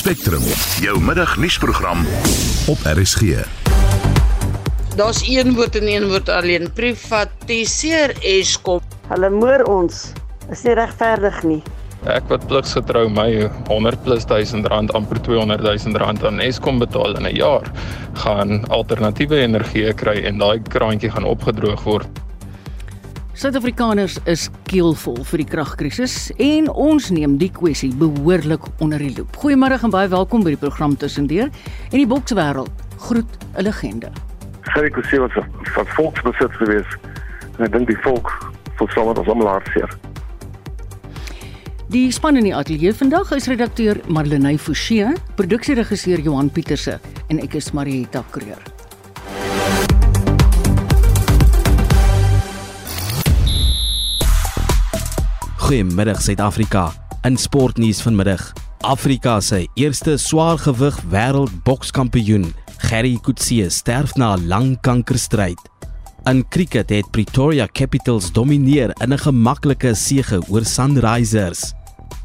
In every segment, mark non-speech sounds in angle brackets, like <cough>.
Spectrum, jou middagnuusprogram op RSG. Daar's een woord en een woord alleen. Privatiseer Eskom. Hulle moer ons. Is nie regverdig nie. Ek wat pligsgetrou my 100 plus 1000 rand amper 200 000 rand aan Eskom betaal in 'n jaar, gaan alternatiewe energie kry en daai kraantjie gaan opgedroog word. Suid-Afrikaners is keelvol vir die kragkrisis en ons neem die kwessie behoorlik onder die loep. Goeiemôre en baie welkom by die program Tussendeur en die bokswêreld groet 'n legende. Gerry Kutse was van volksbesit geweest. En ek dink die volk voel sommer ons almal hartseer. Die span in die ateljee vandag is redakteur Marlenae Forsie, produksieregisseur Johan Pieterse en ek is Marieta Kreur. Goeiemiddag Suid-Afrika. In sportnuus vanmiddag, Afrika se eerste swaargewig wêreld bokskampioen, Gerry Kutse, sterf na 'n lang kankerstryd. In cricket het Pretoria Capitals domineer in 'n gemaklike sege oor Sunrisers.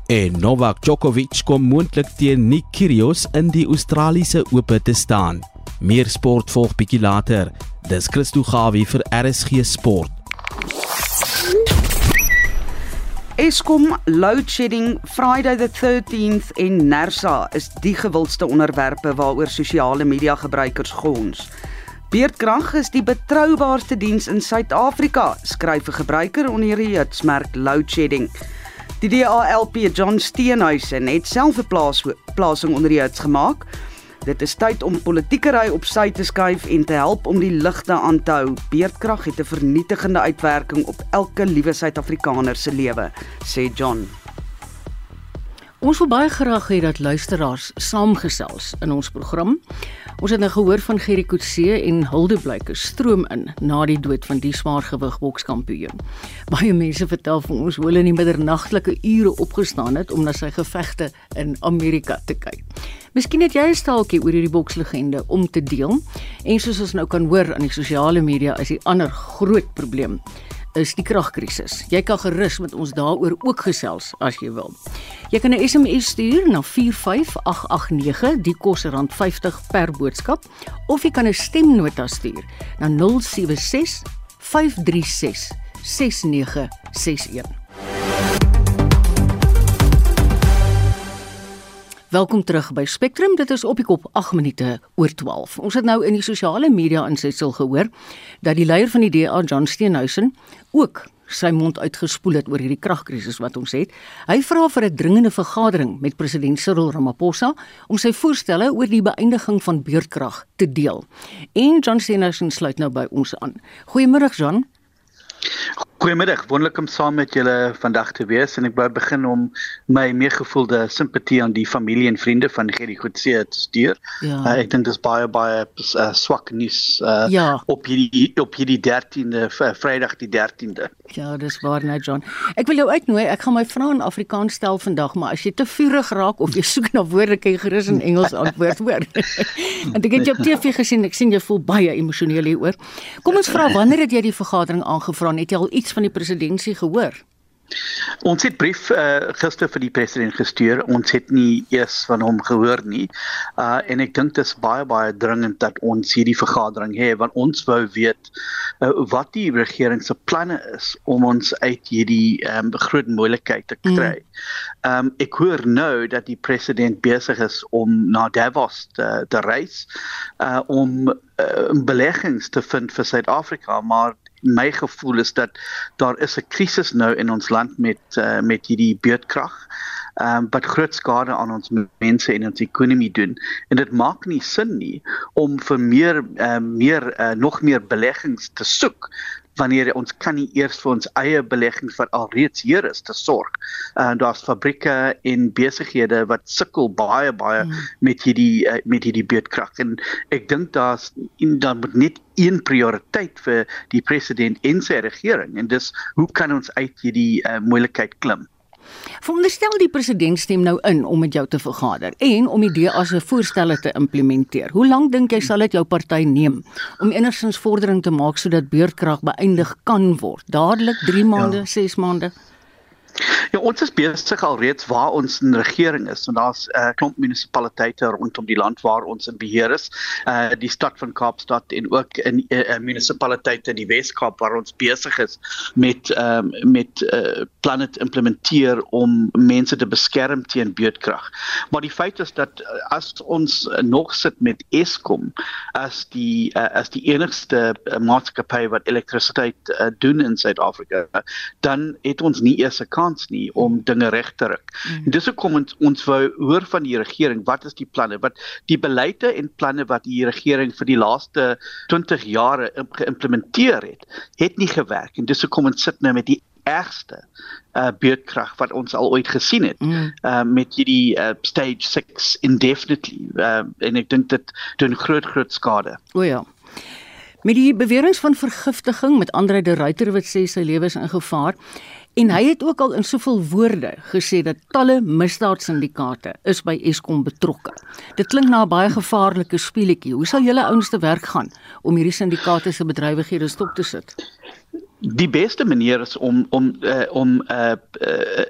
En Novak Djokovic kom moontlik teen Nick Kyrgios in die Australiese Ope te staan. Meer sport volg bietjie later. Dis Christo Gawie vir RSG Sport. Eskom load shedding Friday the 13th en Nersa is die gewildste onderwerpe waaroor sosiale media gebruikers gons. Beerdkrag is die betroubaarste diens in Suid-Afrika, skryf 'n gebruiker onder die hitsmerk load shedding. Die DALP John Steenhuisen het self 'n plaas plasing onder die hits gemaak. Dit is tyd om politiekery op sy te skuif en te help om die ligte aan te hou. Beerdkrag het 'n vernietigende uitwerking op elke liewe Suid-Afrikaner se lewe, sê John. Ons wil baie graag hê dat luisteraars saamgesels in ons program. Ons het nou gehoor van Gerrie Kutse en Hilde Blyke stroom in na die dood van die swaargewig bokskampioen. Baie mense vertel vir ons hoe hulle in die middernagtelike ure opgestaan het om na sy gevegte in Amerika te kyk. Miskien het jy 'n staaltjie oor hierdie bokslegende om te deel. En soos ons nou kan hoor aan die sosiale media is die ander groot probleem is die kragkrisis. Jy kan gerus met ons daaroor ook gesels as jy wil. Jy kan 'n SMS stuur na 45889, die kos R50 per boodskap, of jy kan 'n stemnota stuur na 076 536 6961. Welkom terug by Spectrum. Dit is op die kop 8 minute oor 12. Ons het nou in die sosiale media insetsel gehoor dat die leier van die DA, John Steenhuisen, ook sy mond uitgespoel het oor hierdie kragkrisis wat ons het. Hy vra vir 'n dringende vergadering met president Cyril Ramaphosa om sy voorstelle oor die beëindiging van beurtkrag te deel. En John Steenhuisen sluit nou by ons aan. Goeiemôre John. Goeiemiddag, wonderlik om saam met julle vandag te wees en ek wou begin om my meegevoelde simpatie aan die familie en vriende van Gerry Goetsie te stuur. Ja. Uh, ek dink dit is baie baie uh, swak nuus uh, ja. op hierdie op hierdie 13de Vrydag die 13de. Ja, dis waar nou John. Ek wil jou uitnooi. Ek gaan my vrae in Afrikaans stel vandag, maar as jy te vurig raak of jy soek na woorde, kan jy gerus in Engels antwoord hoor. <laughs> Want ek het jou op TV gesien, ek sien jy voel baie emosioneel hieroor. Kom ons vra wanneer het jy die vergadering aangevra? Het jy al iets van die presidentskap gehoor? Ons het brief uh, gister vir die president gestuur. Ons het nie eers van hom gehoor nie. Uh en ek dink dit is baie baie dringend dat ons hierdie vergadering hê want ons wou weet uh, wat die regering se planne is om ons uit hierdie um, groot moeilikheid te kry. Mm. Um ek hoor nou dat die president besig is om na Davos te, te reis uh om uh, beleggings te vind vir Suid-Afrika, maar my gevoel is dat daar is 'n krisis nou in ons land met uh, met hierdie beurtkrag. Ehm um, wat groot skade aan ons mense en ons ekonomie doen. En dit maak nie sin nie om vir meer uh, meer uh, nog meer beleggings te soek wanneer ons kan nie eers vir ons eie beleggings wat alreeds hier is te sorg. En uh, daar's fabrieke en besighede wat sukkel baie baie mm. met hierdie uh, met hierdie beurtkrag en ek dink daar's dan moet net een prioriteit vir die president en sy regering en dis hoe kan ons uit hierdie uh, moeilikheid klim? Veronderstel die president stem nou in om met jou te vergader en om die DA se voorstelle te implementeer. Hoe lank dink jy sal dit jou party neem om enigsins vordering te maak sodat beurtkrag beëindig kan word? Dadelik 3 maande, 6 ja. maande? Ja, ons is besig alreeds waar ons in regering is. En daar's 'n uh, klomp munisipaliteite rondom die land waar ons in beheer is. Uh die stad van Kaapstad en ook in 'n uh, munisipaliteite in die Wes-Kaap waar ons besig is met ehm um, met uh planne te implementeer om mense te beskerm teen beurtkrag. Maar die feit is dat as ons nog sit met Eskom as die uh, as die enigste maatskappy wat elektrisiteit uh, doen in Suid-Afrika, dan het ons nie eers 'n nie om dinge reg te ruk. Mm. Dis hoekom ons, ons wou hoor van die regering, wat is die planne? Wat die beleide en planne wat die regering vir die laaste 20 jare geïmplementeer het, het nie gewerk en dis hoekom ons sit nou met die ergste uh beurtkrag wat ons al ooit gesien het mm. uh met hierdie uh, stage 6 indefinitely uh, en ek dink dit doen groot groot skade. O ja. Met die beweringe van vergiftiging met Andre de Ruyter wat sê sy lewe is in gevaar En hy het ook al in soveel woorde gesê dat talle misdaadsyndikaate is by Eskom betrokke. Dit klink na 'n baie gevaarlike speletjie. Hoe sal julle ouens te werk gaan om hierdie syndikaate se bedrywighede stop te sit? Die beste manier is om om uh, om 'n uh,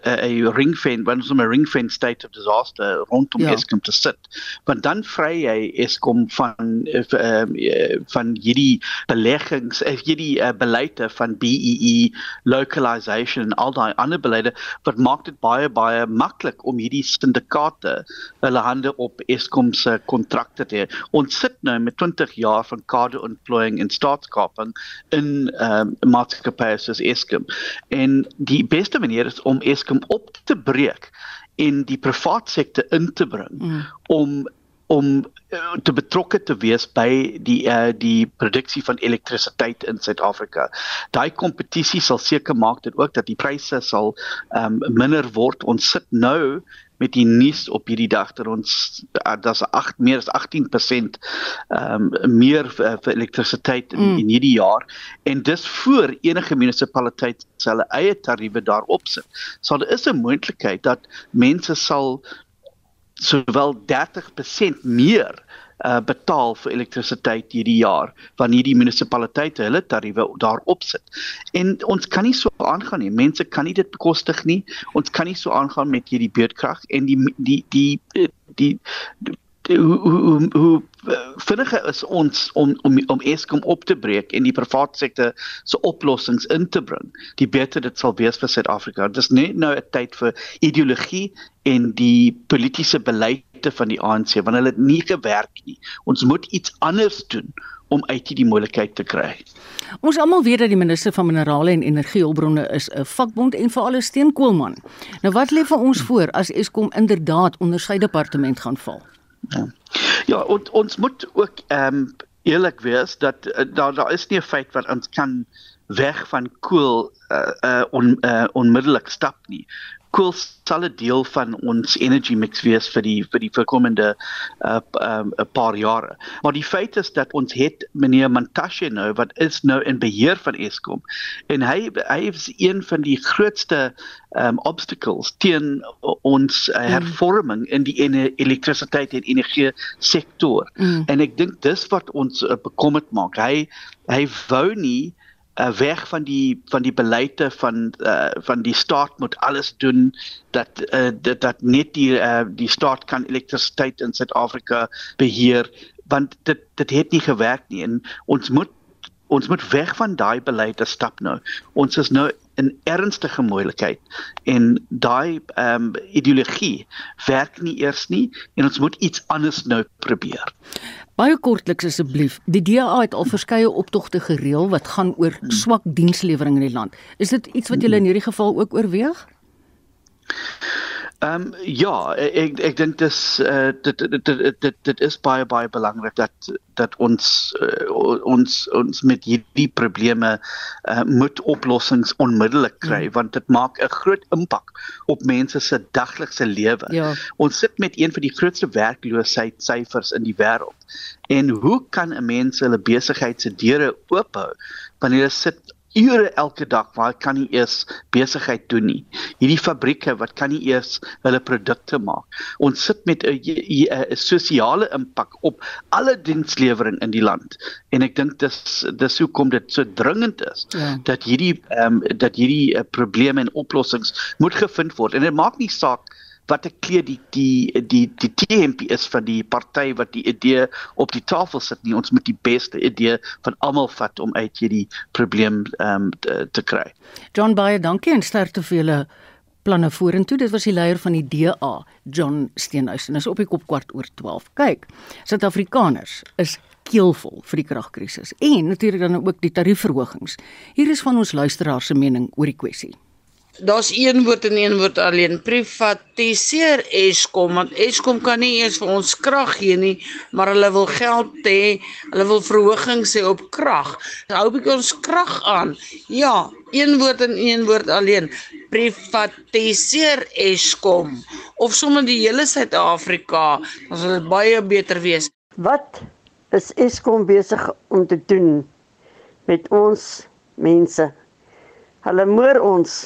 uh, 'n ring fence wanneer om 'n ring fence state of disaster rondom ja. Eskom te sit. Want dan vry jy Eskom van uh, uh, van hierdie beleggings, uh, hierdie uh, beleide van BEE localization en al daai ander beleide wat maak dit baie baie maklik om hierdie syndikaate hulle hande op Eskom se kontrakte te hê. Ons sit nou met 20 jaar van kader employing en staatskaping in um, maatskappye soos Eskom. En die beste manier is om Eskom op te breek en die private sektor in te bring mm. om om uh, te betrokke te wees by die uh, die produksie van elektrisiteit in Suid-Afrika. Daai kompetisie sal seker maak dat ook dat die pryse sal um, minder word. Ons sit nou met die nuus op hierdie dag dat ons uh, daar's 8 meer as 18% ehm um, meer vir, vir elektrisiteit in, mm. in hierdie jaar en dis voor enige munisipaliteit hulle eie tariewe daarop sit. So daar is 'n moontlikheid dat mense sal sowel 30% meer uh, betaal vir elektrisiteit hierdie jaar wanneer die munisipaliteite hulle tariewe daarop sit. En ons kan nie so aangaan nie. Mense kan nie dit bekostig nie. Ons kan nie so aangaan met hierdie beurtkrag en die die die die, die, die hoe hoe hoe vinniger is ons om om om Eskom op te breek en die private sektor se oplossings in te bring. Die beter dit sal wees vir Suid-Afrika. Dit is net nou 'n tyd vir ideologie en die politieke beleide van die ANC want hulle het nie gewerk nie. Ons moet iets anders doen om uit hierdie moontlikheid te kry. Ons almal weet dat die minister van minerale en energiehulpbronne is 'n vakbond en veral 'n steenkoolman. Nou wat lê vir ons voor as Eskom inderdaad onder sy departement gaan val? Ja, ja ons moet ook ehm um, eerlik wees dat uh, daar daar is nie 'n feit wat ons kan weg van kool uh, uh, on, uh, onmiddellik stap nie kool sal 'n deel van ons energy mix wees vir die vir die voorkomende 'n uh, um, paar jare. Maar die feit is dat ons het meneer Mantashe nou wat is nou in beheer van Eskom en hy hy is een van die grootste um, obstacles teen ons uh, hervorming in die elektrisiteit en energie sektor. Mm. En ek dink dis wat ons uh, bekommerd maak. Hy hy wou nie uh, weg van die van die beleide van uh, van die staat moet alles doen dat uh, dat, dat net die uh, die staat kan elektrisiteit in Suid-Afrika beheer want dit dit het nie gewerk nie. En ons moet ons moet weg van daai beleide stap nou ons is nou in ernstige moeilikheid en daai ehm um, ideologie werk nie eers nie en ons moet iets anders nou probeer Baie kortliks asseblief. Die DA het al verskeie optogte gereël wat gaan oor swak dienslewering in die land. Is dit iets wat julle in hierdie geval ook oorweeg? Ehm um, ja, ek ek dink dis uh, dit, dit dit dit dit is baie baie belangrik dat dat ons uh, ons ons met hierdie probleme uh, moet oplossings onmiddellik kry mm. want dit maak 'n groot impak op mense se daglikse lewe. Ja. Ons sit met een van die grootste werkloosheidssyfers in die wêreld. En hoe kan 'n mens hulle besigheid se deure oop hou wanneer hulle sit ure elke dag waar kan nie eers besigheid doen nie. Hierdie fabrieke wat kan nie eers hulle produkte maak. Ons sit met 'n 'n sosiale impak op alle dienslewering in die land. En ek dink dis dis hoekom dit so dringend is ja. dat hierdie ehm um, dat hierdie uh, probleme en oplossings moet gevind word. En dit maak nie saak wat ek kleer die die die die TMP is van die party wat die idee op die tafel sit nie ons moet die beste idee van almal vat om uit hierdie probleem um, te, te kry. John Baie, dankie en sterkte vir julle planne vorentoe. Dit was die leier van die DA, John Steenhuisen. Is op die kop kwart oor 12. Kyk, Suid-Afrikaners is keelvol vir die kragkrisis en natuurlik dan ook die tariefverhogings. Hier is van ons luisteraars se mening oor die kwessie. Daar's een woord en een woord alleen. Privatiseer Eskom want Eskom kan nie eers vir ons krag gee nie, maar hulle wil geld hê. Hulle wil verhogings hê op krag. Hou ek ons krag aan. Ja, een woord en een woord alleen. Privatiseer Eskom of sommer die hele Suid-Afrika, dan sal dit baie beter wees. Wat is Eskom besig om te doen met ons mense? Hulle moer ons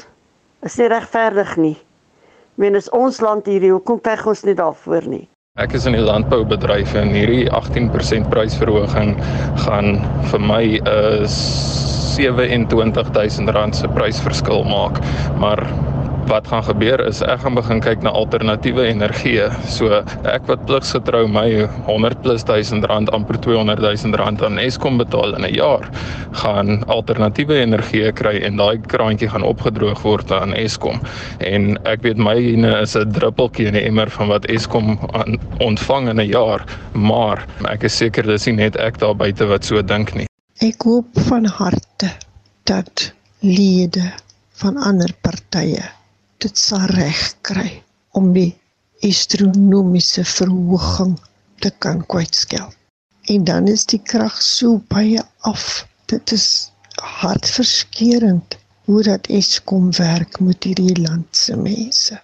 is nie regverdig nie. Ek meen is ons land hierdie, hoekom veg ons nie daarvoor nie? Ek is in die landboubedryf en hierdie 18% prysverhoging gaan vir my 'n uh, 27000 rand se prysverskil maak, maar wat gaan gebeur is ek gaan begin kyk na alternatiewe energie. So ek wat pligsgetrou my 100 plus 1000 rand amper 200 000 rand aan Eskom betaal in 'n jaar, gaan alternatiewe energie kry en daai kraantjie gaan opgedroog word aan Eskom. En ek weet myne is 'n druppeltjie in die emmer van wat Eskom ontvang in 'n jaar, maar ek is seker dis nie net ek daar buite wat so dink nie. Ek hoop van harte dat lede van ander partye dit sal reg kry om die astronomiese verhoging te kan kwytskel. En dan is die krag so baie af. Dit is hartverskeurende hoe dat Eskom werk met hierdie land se mense.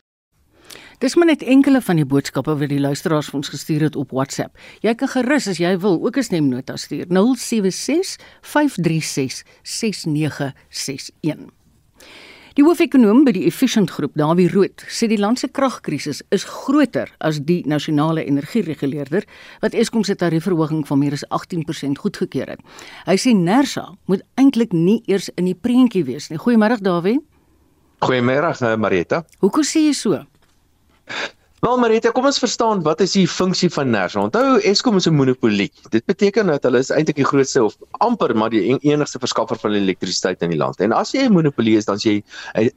Dis maar net enkele van die boodskappe wat die luisteraars vir ons gestuur het op WhatsApp. Jy kan gerus as jy wil ook 'n stemnota stuur 076 536 6961. Die hoofekonoom by die Efficient Groep, Dawie Rood, sê die land se kragkrisis is groter as die nasionale energiereguleerder wat Eskom se tariefverhoging van meer as 18% goedgekeur het. Hy sê Nersa moet eintlik nie eers in die prentjie wees nie. Goeiemôre Dawie. Goeiemôre eh, Marieta. Hoekom sê jy so? Wel Marita, kom ons verstaan wat is die funksie van NERS? Onthou Eskom is 'n monopolie. Dit beteken dat hulle is eintlik die grootste of amper maar die enigste verskaffer van elektrisiteit in die land. En as jy 'n monopolie is, dan is jy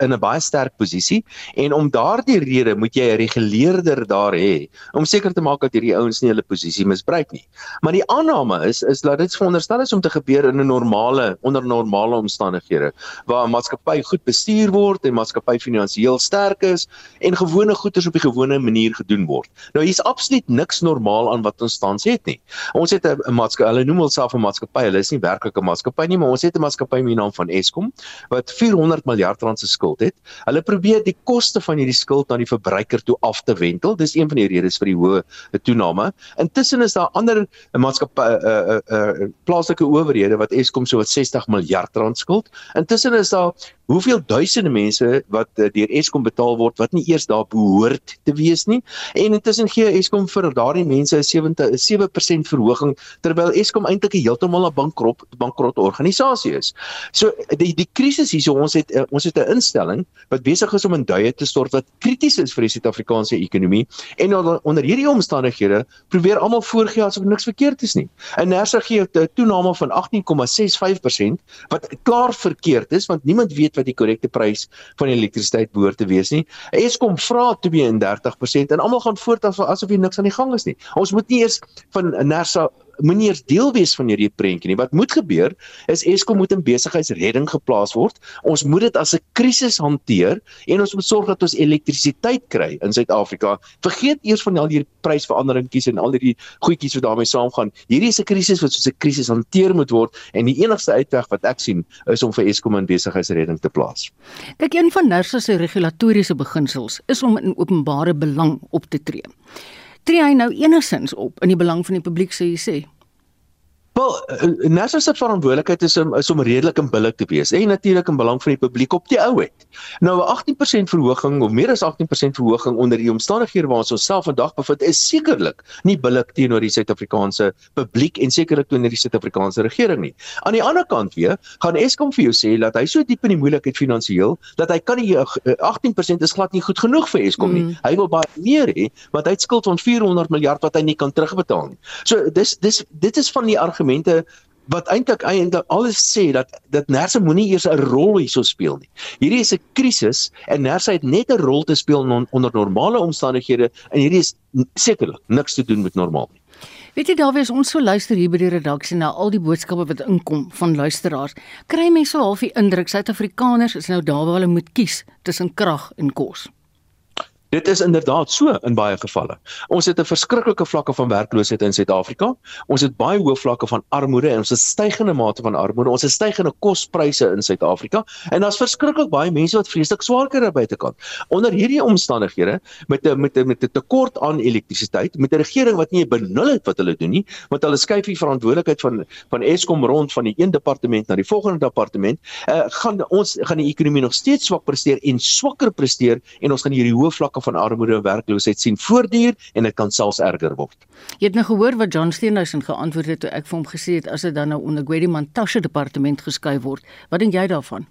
in 'n baie sterk posisie en om daardie rede moet jy 'n reguleerder daar hê om seker te maak dat hierdie ouens nie hulle posisie misbruik nie. Maar die aanname is is dat dit veronderstel is om te gebeur in 'n normale onder normale omstandighede waar 'n maatskappy goed bestuur word en maatskappy finansiëel sterk is en gewone goederes op die gewone manier manier gedoen word. Nou hier's absoluut niks normaal aan wat ons tans het nie. Ons het 'n maatskappy, hulle noem hulself 'n maatskappy, hulle is nie werklik 'n maatskappy nie, maar ons het 'n maatskappy met die naam van Eskom wat 400 miljard rand se skuld het. Hulle probeer die koste van hierdie skuld aan die verbruiker toe af te wendel. Dis een van die redes vir die hoë toename. Intussen is daar ander maatskappy 'n uh, uh, uh, plaaslike owerhede wat Eskom so wat 60 miljard rand skuld. Intussen is daar hoeveel duisende mense wat uh, deur Eskom betaal word wat nie eers daar behoort te wees nie en intussen gee Eskom vir daardie mense 'n 7 7% verhoging terwyl Eskom eintlik heeltemal 'n bankrot bankrot organisasie is. So die die krisis hierso ons het uh, ons het 'n instelling wat besig is om in duie te stort wat krities is vir die Suid-Afrikaanse ekonomie en onder hierdie omstandighede probeer almal voorgee asof niks verkeerd is nie. En Nersa gee 'n toename van 18,65% wat klaar verkeerd is want niemand weet wat die korrekte prys van elektrisiteit behoort te wees nie. Eskom vra 32% en almal gaan voort asof hier niks aan die gang is nie. Ons moet nie eers van Nersa moenie eers deel wees van hierdie prentjie nie. Wat moet gebeur is Eskom moet in besigheidsredding geplaas word. Ons moet dit as 'n krisis hanteer en ons moet sorg dat ons elektrisiteit kry in Suid-Afrika. Vergeet eers van al hierdie prysveranderingkies en al hierdie goedjies wat daarmee saamgaan. Hierdie is 'n krisis wat soos 'n krisis hanteer moet word en die enigste uitweg wat ek sien is om vir Eskom in besigheidsredding te plaas. Kyk, een van Nersa se regulatoriese beginsels is om in openbare belang op te tree tree hy nou enigsins op in die belang van die publiek sê jy sê? Wel, uh, Nasser se verantwoordelikheid is om is om redelik in billik te wees en natuurlik in belang van die publiek op die ou het. Nou 'n 18% verhoging of meer as 18% verhoging onder die omstandighede waarin ons self vandag bevind is sekerlik nie billik teenoor die Suid-Afrikaanse publiek en sekerlik teenoor die Suid-Afrikaanse regering nie. Aan die ander kant weer, gaan Eskom vir jou sê dat hy so diep in die moeilikheid finansiëel dat hy kan nie 18% is glad nie goed genoeg vir Eskom nie. Mm. Hy wil baie meer hê want hy het skuld van 400 miljard wat hy nie kan terugbetaal nie. So dis dis dit is van die argumente wat eintlik eintlik alles sê dat dat Nersa moenie eers 'n rol hierso speel nie. Hierdie is 'n krisis en Nersa het net 'n rol te speel non, onder normale omstandighede en hierdie is sekerlik niks te doen met normaal nie. Weet jy Dawie, as ons so luister hier by die redaksie na al die boodskappe wat inkom van luisteraars, kry mense so half die indruk Suid-Afrikaners is nou daar waar hulle moet kies tussen krag en kos. Dit is inderdaad so in baie gevalle. Ons het 'n verskriklike vlakke van werkloosheid in Suid-Afrika. Ons het baie hoë vlakke van armoede en ons het stygende mate van armoede. Ons het stygende kospryse in Suid-Afrika en daar's verskriklik baie mense wat vreeslik swaar kry aan buitekant. Onder hierdie omstandighede met 'n met 'n met 'n tekort aan elektrisiteit, met 'n regering wat nie benul het wat hulle doen nie, want hulle skuif die verantwoordelikheid van van Eskom rond van die een departement na die volgende departement, uh, gaan ons gaan die ekonomie nog steeds swak presteer en swakker presteer en ons gaan hierdie hoë vlakke vlakke van armoede en werkloosheid sien voortduur en dit kan selfs erger word. Jy het nou gehoor wat John Steenhuisen geantwoord het toe ek vir hom gesê het as dit dan nou onder Gwedi Mantashe departement geskuif word. Wat dink jy daarvan?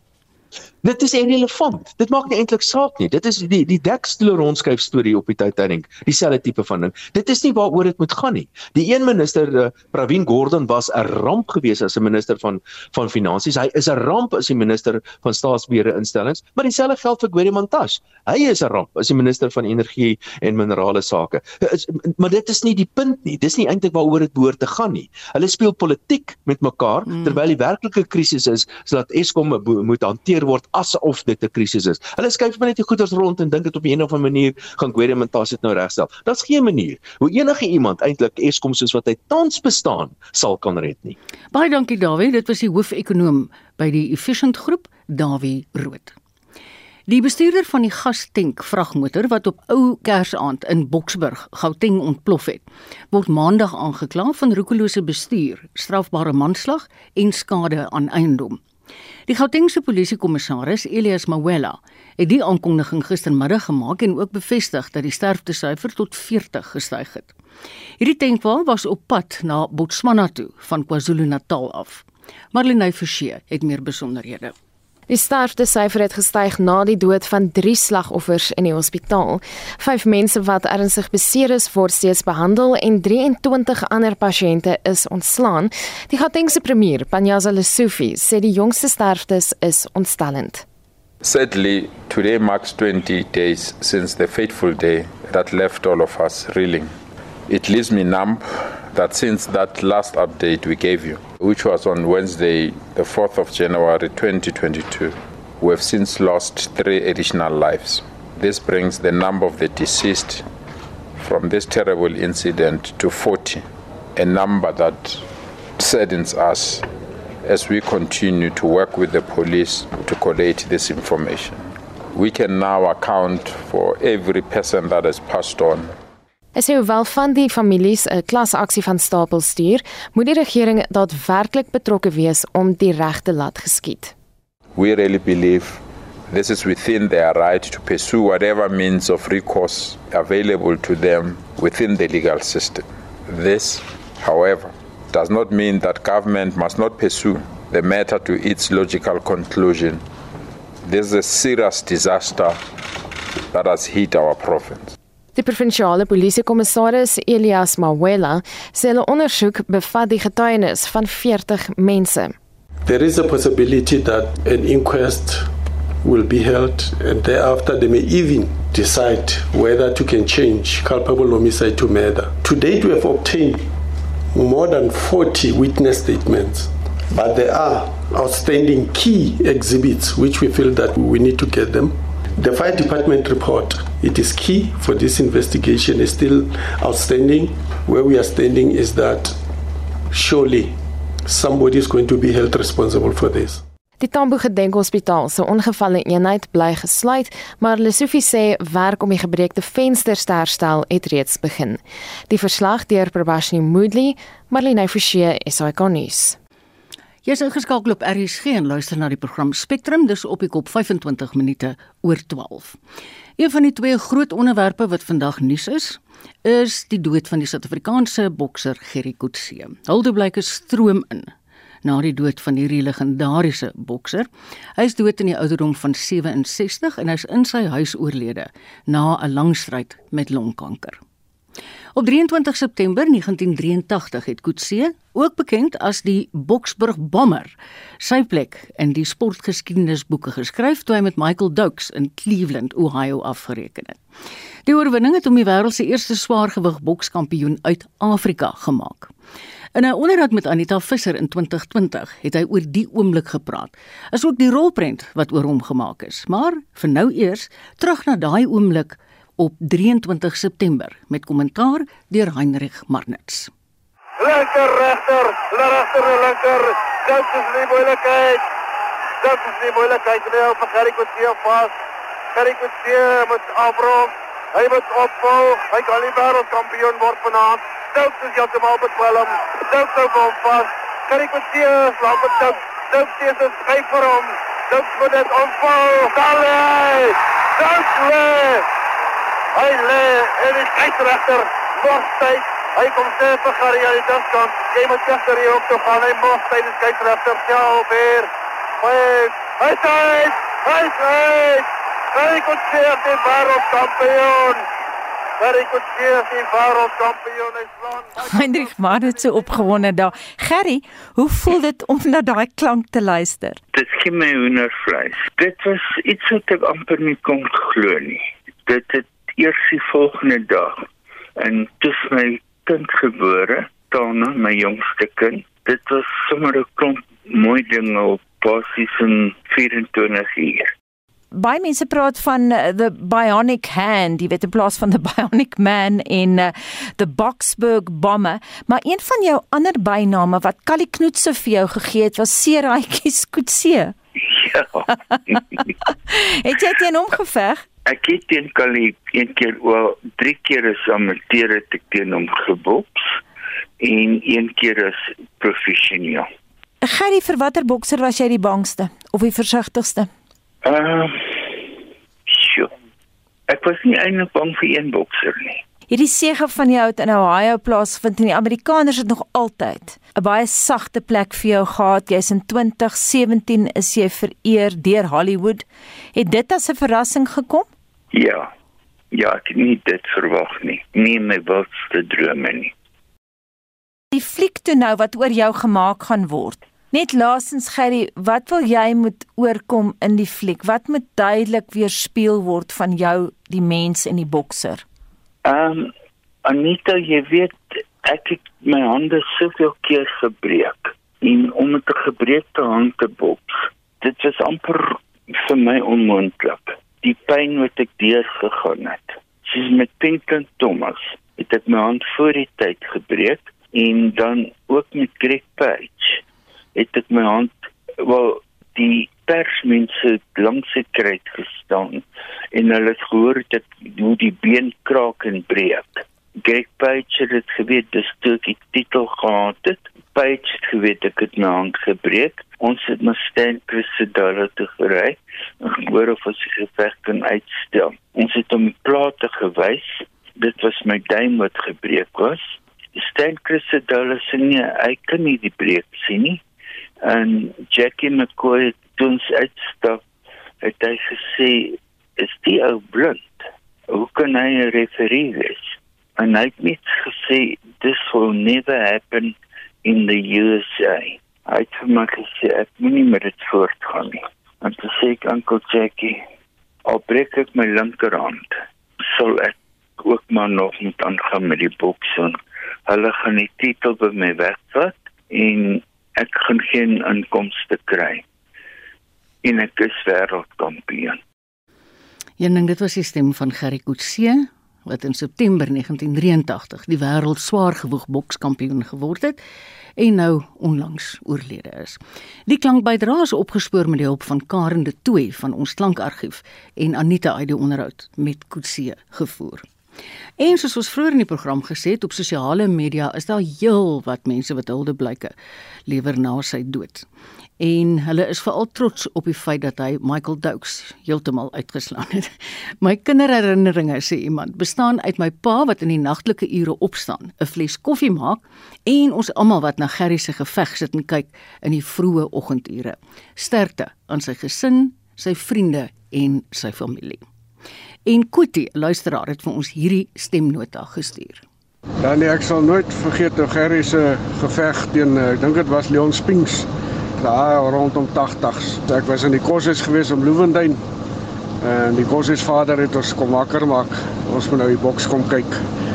Dit is irrelevant. Dit maak nie eintlik saak nie. Dit is die die dekstoel rondskuif storie op die Titanic, dieselfde tipe van ding. Dit is nie waaroor dit moet gaan nie. Die een minister, uh, Pravin Gordhan was 'n ramp geweest as 'n minister van van finansies. Hy is 'n ramp as die minister van staatsbeheerde instellings, maar dieselfde geld vir Gwede Mantashe. Hy is 'n ramp as die minister van energie en minerale sake. Is, maar dit is nie die punt nie. Dis nie eintlik waaroor dit behoort te gaan nie. Hulle speel politiek met mekaar mm. terwyl die werklike krisis is sodat Eskom moet hanteer word asof dit 'n krisis is. Hulle skuif maar net die goeders rond en dink dit op 'n of ander manier gaan Gwedementasie dit nou regstel. Daar's geen manier hoe enige iemand eintlik Eskom soos wat hy tans bestaan sal kan red nie. Baie dankie Dawie, dit was die hoofekonoom by die Efficient Groep, Dawie Rood. Die bestuurder van die gastank vragmotor wat op ou Kersaand in Boksburg, Gauteng ontplof het, word maandag aangekla van roekelose bestuur, strafbare manslag en skade aan eiendom. Die Gautengse polisiekommissaris Elias Mawela het die aankondiging gistermiddag gemaak en ook bevestig dat die sterftesyfer tot 40 gestyg het. Hierdie tankwa was op pad na Botswana toe van KwaZulu-Natal af. Marlene Forsie het meer besonderhede. Die sterftesyfer het gestyg na die dood van 3 slagoffers in die hospitaal. 5 mense wat ernstig beseer is, word steeds behandel en 23 ander pasiënte is ontslaan. Die Gautengse premier, Panyaza Lesufi, sê die jongste sterftes is ontstellend. Sadly, today marks 20 days since the fateful day that left all of us reeling. It leaves me numb that since that last update we gave you, which was on Wednesday, the 4th of January 2022, we have since lost three additional lives. This brings the number of the deceased from this terrible incident to 40, a number that saddens us as we continue to work with the police to collate this information. We can now account for every person that has passed on Hy sê hoewel van die families 'n klasaksie van stapel stuur, moet die regering daadwerklik betrokke wees om die regte laat geskied. We really believe this is within their right to pursue whatever means of recourse available to them within the legal system. This, however, does not mean that government must not pursue the matter to its logical conclusion. This is a serious disaster that has hit our province. Die provinsiale polisiekommissaris Elias Mawela sê hulle ondersoek bevat die getuienis van 40 mense. There is a possibility that an inquest will be held and thereafter they may even decide whether to can change culpable homicide to murder. To date we have obtained more than 40 witness statements but there are outstanding key exhibits which we feel that we need to get them The fire department report, it is key for this investigation, is still outstanding. Where we are standing is that surely somebody is going to be held responsible for this. Die Tambo Gedenkhospitaal se ongevalle eenheid bly gesluit, maar Lesofie sê werk om die gebreekte vensters te herstel het reeds begin. Die verslag deur Prabashni Moodley, Marlene Forsie, SAK nuus. Jy is ingeskakel op RSG en luister na die program Spectrum dis op die kop 25 minute oor 12. Een van die twee groot onderwerpe wat vandag nuus is, is die dood van die Suid-Afrikaanse bokser Gerry Coetzee. Huldeblyke stroom in na die dood van hierdie legendariese bokser. Hy is dood in die ouderdom van 67 en hy's in sy huis oorlede na 'n lang stryd met longkanker. Op 23 September 1983 het Coetzee, ook bekend as die Boksburg Bomber, sy plek in die sportgeskiedenisboeke geskryf toe hy met Michael Dukes in Cleveland, Ohio afgereken het. Die oorwinning het hom die wêreld se eerste swaargewig bokskampioen uit Afrika gemaak. In 'n onderhoud met Anita Visser in 2020 het hy oor die oomblik gepraat. Is ook die rolprent wat oor hom gemaak is. Maar vir nou eers terug na daai oomblik op 23 September met kommentaar deur Heinrich Marnitz. Linker regter, regter linker. Dit is nie moeilikheid. Dit is nie moeilikheid nie op Gerry Coetzee vas. Gerry Coetzee moet afrond. Hy moet opvolg. Hy kan nie wêreldkampioen word vanaand. Stokes is heeltemal bekwelm. Stokes nou hom vas. Met die slag met Stokes. Stokes is skryf vir hom. Stokes moet dit opval. Dalle! Stokes lê! Hy lê en die skeieregter word tyd. Hy kom sê vir Gary aan die diskant. Jy moet regter hier op toe gaan. Hy moet tyd die skeieregter self weer. Hy hy sê hy sê Karik met die wêreldkampioen. Gerry Coetzee is die wêreldkampioen in Slaan. Hendrik maar net so opgewonde daar. Gerry, hoe voel dit om na daai klank te luister? Dit gee my hoendervleis. Dit was iets wat ek amper nie kon glo nie. Dit het eers die volgende dag en dis my kind gebore, Tana, my jongste kind. Dit was sommer 'n klomp mooi dinge op basies in 24 uur baie mense praat van uh, the bionic hand, jy weet in plaas van the <laughs> bionic man in uh, the Boksburg bomber, maar een van jou ander byname wat Callie Knoetse vir jou gegee het was Seraatjie Skootse. <laughs> Ja. <laughs> het jy teen hom geveg? Ek het teen Callie een keer wel drie keer is amateur het ek teen hom geboks en een keer is professioneel. Gerry, vir watter bokser was jy die bangste of die versigtigste? Ehm uh, sjoe. Ek was nie eintlik bang vir een bokser nie. Hierdie sege van jou het in Ohio plaasvind en die Amerikaners het nog altyd 'n baie sagte plek vir jou gehad. Jy's in 2017 is jy vereer deur Hollywood. Het dit as 'n verrassing gekom? Ja. Ja, ek het nie dit verwag nie. Nie my wildste drome nie. Die fliek toe nou wat oor jou gemaak gaan word. Net laasens Gerry, wat wil jy moet oorkom in die fliek? Wat moet duidelik weerspieël word van jou, die mens en die bokser? Ehm um, Anita, jy weet ek het my hande soveel keer gebreek en om met 'n gebreekte hand te boks, dit was amper vir my onmoontlik. Die pyn wat ek deurgegaan het. Soos met Pinton Thomas, het ek my hand voor die tyd gebreek en dan ook met Greg Page het ek my hand wel die persmense langs sy kruit gestaan en hulle het gehoor dat hoe die been kraak en breek. Greg Page het dit geweet dis toe ek die titel gehad het. Page het geweet ek het my hand gebreek. Ons het my stand Christodalo te gery en gehoor of ons die geveg kan uitstel. Ons het hom plate gewys. Dit was my duim wat gebreek was. Stan Christodalo sê nie, hy kan nie die breek sien nie en Jackie McCoy toe ons uitstap het hy gesê is die ou blind hoe kan hy 'n referee wees en hy het net gesê this will never happen in the USA hy het vir my gesê ek moenie met dit voortgaan nie. En toe sê ek uncle Jackie al breek ek my linkerhand sal ek ook maar nog moet aangaan met die boksing hulle gaan die titel by my wegvat en ek gaan geen inkomste kry. En ek is wêreldkampioen. Ja, ding dit was die stem van Gerry Coetzee wat in September 1983 die wêreld swaargewig bokskampioen geword het en nou onlangs oorlede is. Die klankbydra is opgespoor met die hulp van Karen de Tooy van ons klankargief en Anita uit die onderhoud met Kutse gevoer. En soos ons vroeër in die program gesê het op sosiale media is daar heel wat mense wat hulde blyke lewer na sy dood. En hulle is veral trots op die feit dat hy Michael Doakes heeltemal uitgeslaan het. <laughs> My kinderherinneringe sê iemand bestaan uit my pa wat in die nagtelike ure opstaan, 'n fles koffie maak en ons almal wat na Gerry se geveg sit en kyk in die vroeë oggendure. Sterkte aan sy gesin, sy vriende en sy familie. En Kuti, luisteraar, het vir ons hierdie stemnota gestuur. Dan nee, ek sal nooit vergeet hoe Gerry se geveg teen ek dink dit was Leon Spinks daar rondom 80s. Ek was in die koshuis gewees om Loewenduin. En die koshuisvader het ons kom wakker maak. Ons moet nou die boks kom kyk.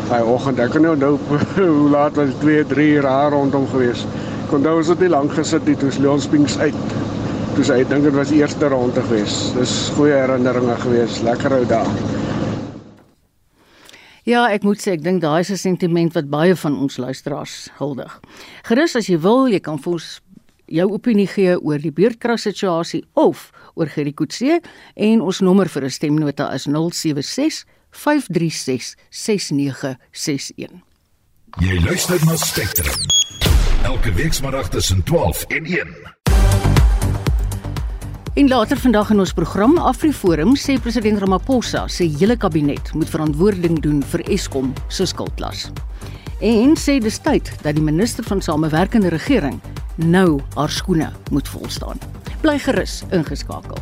Daai oggend, ek kan nou nou <laughs> hoe laat was 2, 3 uur daar rondom gewees. Kon nou ons het nie lank gesit nie toe Leon Spinks uit toe sy dink dit was die eerste ronde gewees. Dis goeie herinneringe gewees. Lekker ou dae. Ja, ek moet sê ek dink daai is 'n sentiment wat baie van ons luisteraars huldig. Gerus as jy wil, jy kan vir ons jou opinie gee oor die beurtkrag situasie of oor Gerrie Kutse en ons nommer vir 'n stemnota is 076 536 6961. Jy luister na Spectrum. Elke weekmiddag tussen 12 en 1. En later vandag in ons program Afriforum sê president Ramaphosa sê hele kabinet moet verantwoording doen vir Eskom se skuldlas. En sê dis tyd dat die minister van samewerkende regering nou haar skoene moet volstaan. Bly gerus ingeskakel.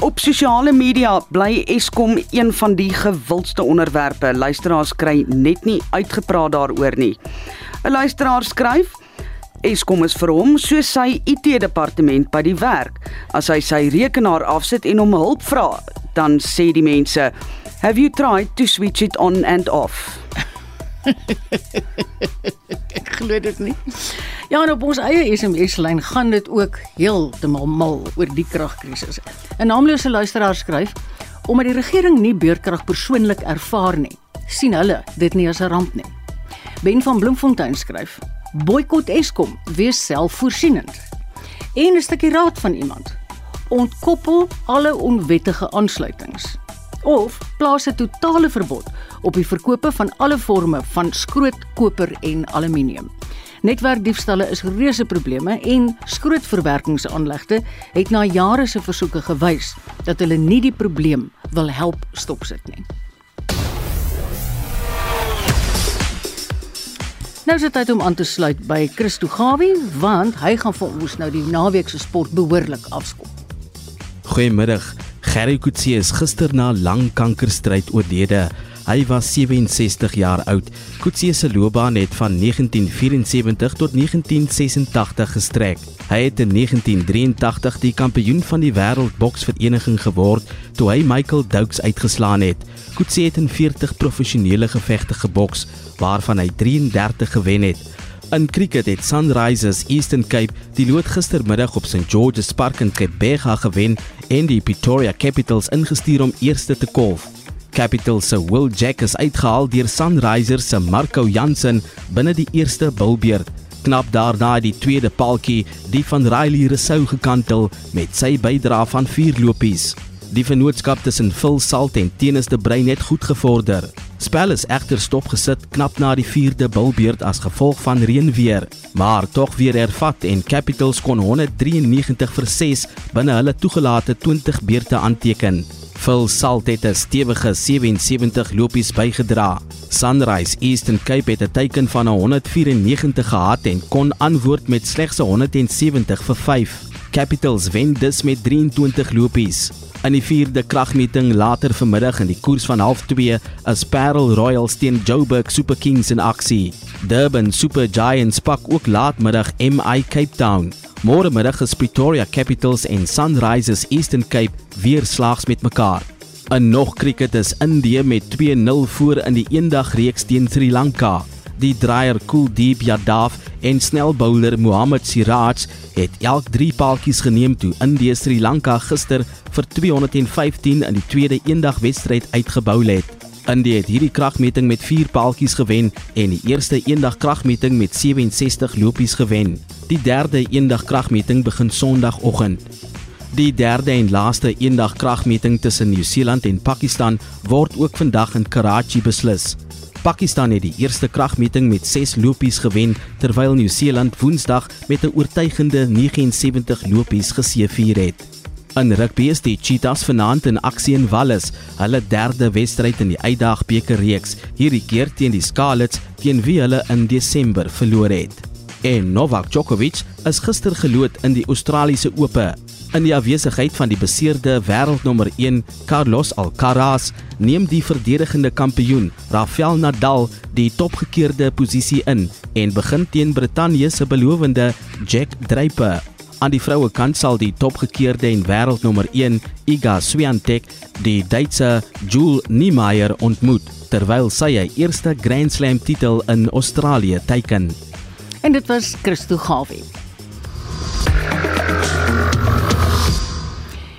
Op sosiale media bly Eskom een van die gewildste onderwerpe. Luisteraars kry net nie uitgepraat daaroor nie. 'n Luisteraar skryf: Eskom is vir hom soos sy IT-departement by die werk. As hy sy rekenaar afsit en hom hulp vra, dan sê die mense: "Have you tried to switch it on and off?" <laughs> ek glo dit nie. Ja, en op ons eie SMS-lyn gaan dit ook heeltemal mal oor die kragkrisis. 'n Naamlose luisteraar skryf: "Omdat die regering nie beurtkrag persoonlik ervaar nie, sien hulle dit nie as 'n ramp nie." Ben van Bloemfontein skryf: "Boikot Eskom, wees selfvoorsienend." En 'n stukkie raad van iemand: "Ontkoppel alle onwettige aansluitings." of plaas 'n totale verbod op die verkope van alle forme van skroot, koper en aluminium. Netwerkdiefstalle is reuse probleme en skrootverwerkingsaanlegte het na jare se versoeke gewys dat hulle nie die probleem wil help stopsit nie. Nou is dit tyd om aan te sluit by Christo Gawie want hy gaan vir ons nou die naweek se sport behoorlik afskop. Goeiemiddag. Gerry Kutse is gister na lang kankerstryd oorlede. Hy was 67 jaar oud. Kutse se loopbaan het van 1974 tot 1986 gestrek. Hy het in 1983 die kampioen van die wêreldboksvereniging geword toe hy Michael Doakes uitgeslaan het. Kutse het in 40 professionele gevegte geboks waarvan hy 33 gewen het. In cricket het Sunrisers Eastern Cape die lood gistermiddag op St George's Park in Quebec gewen en die Pretoria Capitals ingestuur om eerste te kolf. Capitals se Will Jack is uitgehaal deur Sunrisers se Marco Jansen binne die eerste bilbeerd. Knap daarna die tweede paltjie, die van Riley Rousseau gekantel met sy bydrae van vier lopies. Die vennootskap tussen Phil Salt en Tennis de Bruin het goed gevorder. Spel is egter stopgesit knap na die 4de bilbeerd as gevolg van reënweer, maar tog weer hervat en Capitals kon 193 vir 6 binne hulle toegelate 20 beurte aanteken. Phil Salt het 'n stewige 77 lopies bygedra. Sunrise Eastern Cape het 'n teiken van 194 gehad en kon antwoord met slegs 170 vir 5. Capitals wen dus met 23 lopies. In die vierde kragmeting later vanmiddag in die koers van 0.5 is Parel Royals teen Joburg Super Kings in aksie. Durban Super Giants pak ook laatmiddag MI Cape Town. Môre middag is Pretoria Capitals en Sunrisers Eastern Cape weer slaags met mekaar. In nog cricket is Indië met 2-0 voor in die eendag reeks teen Sri Lanka. Die draaier Kuldeep Yadav en snelbouler Mohammad Siraj het elk 3 paaltjies geneem toe Indië Sri Lanka gister vir 215 in die tweede eendagwedstryd uitgebou het. Indië het hierdie kragmeting met 4 paaltjies gewen en die eerste eendag kragmeting met 67 lopies gewen. Die derde eendag kragmeting begin Sondagoggend. Die derde en laaste eendag kragmeting tussen Nieu-Seeland en Pakistan word ook vandag in Karachi beslis. Pakistan het die eerste kragmeting met 6 lopies gewen terwyl Nieu-Seeland Woensdag met 'n oortuigende 79 lopies geseëvier het. In rugby is die Cheetahs vanaand in aksie in Wallis, hulle derde wedstryd in die Uitdagbeker reeks, hierdie keer teen die Scarlets teen wie hulle in Desember verloor het. En Novak Djokovic is gister geloot in die Australiese Ope. In die afwesigheid van die beseerde wêreldnommer 1 Carlos Alcaraz, neem die verdedigende kampioen Rafael Nadal die topgekeerde posisie in en begin teen Brittanje se belowende Jack Draper. Aan die vroue kant sal die topgekeerde en wêreldnommer 1 Iga Swiatek die Duitse Jule Niemeyer ontmoet terwyl sy haar eerste Grand Slam titel in Australië teiken. En dit was Christo Gawie.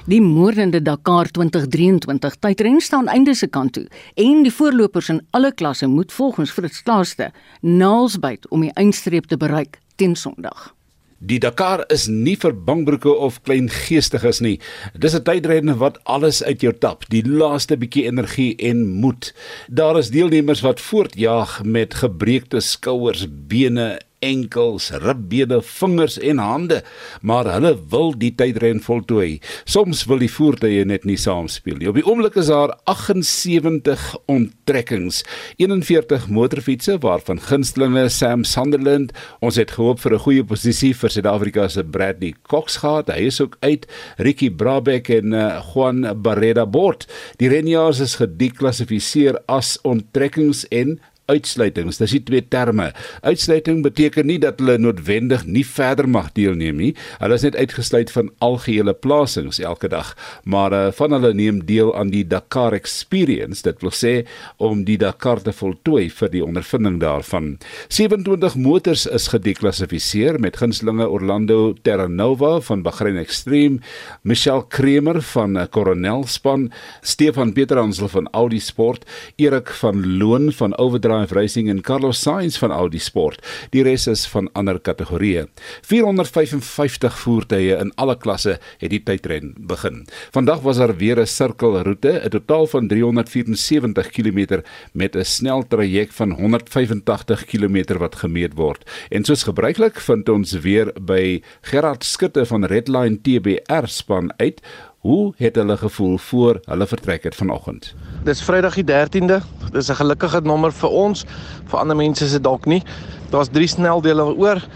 Die moordende Dakar 2023 tydren staan einde se kant toe en die voorlopers in alle klasse moet volgens Fritz Klaaste naalsbyt om die eindstreep te bereik teen Sondag. Die Dakar is nie vir bangbroeke of klein geestiges nie. Dis 'n tydrenner wat alles uit jou tap, die laaste bietjie energie en moed. Daar is deelnemers wat voortjaag met gebreekte skouers, bene enkels, ribbene, vingers en hande, maar hulle wil die tydren voltooi. Soms wil die voertuie net nie saamspeel nie. Op die oomblik is daar 78 onttrekkings, 41 motorfietsse waarvan gunstelinge Sam Sunderland, ons het gehoop vir 'n goeie posisie vir Suid-Afrika se Bradley Cox gehad. Hy is ook uit. Ricky Brabeck en uh, Juan Barrera Bort. Die renjaars is gedeklassifiseer as onttrekkings en uitsluitings. Dis die twee terme. Uitsluiting beteken nie dat hulle noodwendig nie verder mag deelneem nie. Hulle is net uitgesluit van algehele plasings elke dag, maar uh, van hulle neem deel aan die Dakar Experience. Dit wil sê om die Dakar te voltooi vir die ondervinding daarvan. 27 motors is gedeklassifiseer met gunstelinge Orlando Terranova van Bahrain Extreme, Michelle Kremer van uh, Coronel span, Stefan Peterhansel van Audi Sport, Erik van Loon van Overdrive Drive Racing en Carlos Sainz van Audi Sport. Die res is van ander kategorieë. 455 voertuie in alle klasse het die tydren begin. Vandag was daar weer 'n sirkelroete, 'n totaal van 374 km met 'n sneltraject van 185 km wat gemeet word. En soos gebruiklik vind ons weer by Gerard Skutte van Redline TBR span uit Hoe het hulle gevoel voor hulle vertrek het vanoggend? Dis Vrydag die 13de. Dis 'n gelukkige nommer vir ons. Vir ander mense is dit dalk nie. Daar's 3 sneldele oor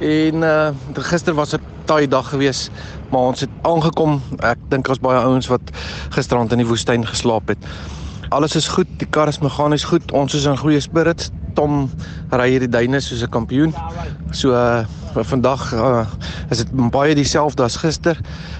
en uh gister was 'n taai dag geweest, maar ons het aangekom. Ek dink ons baie ouens wat gisterand in die woestyn geslaap het. Alles is goed, die kar is meganies goed. Ons is in goeie spirits. Tom ry hierdie duine soos 'n kampioen. So uh vandag uh, is dit baie dieselfde as gister.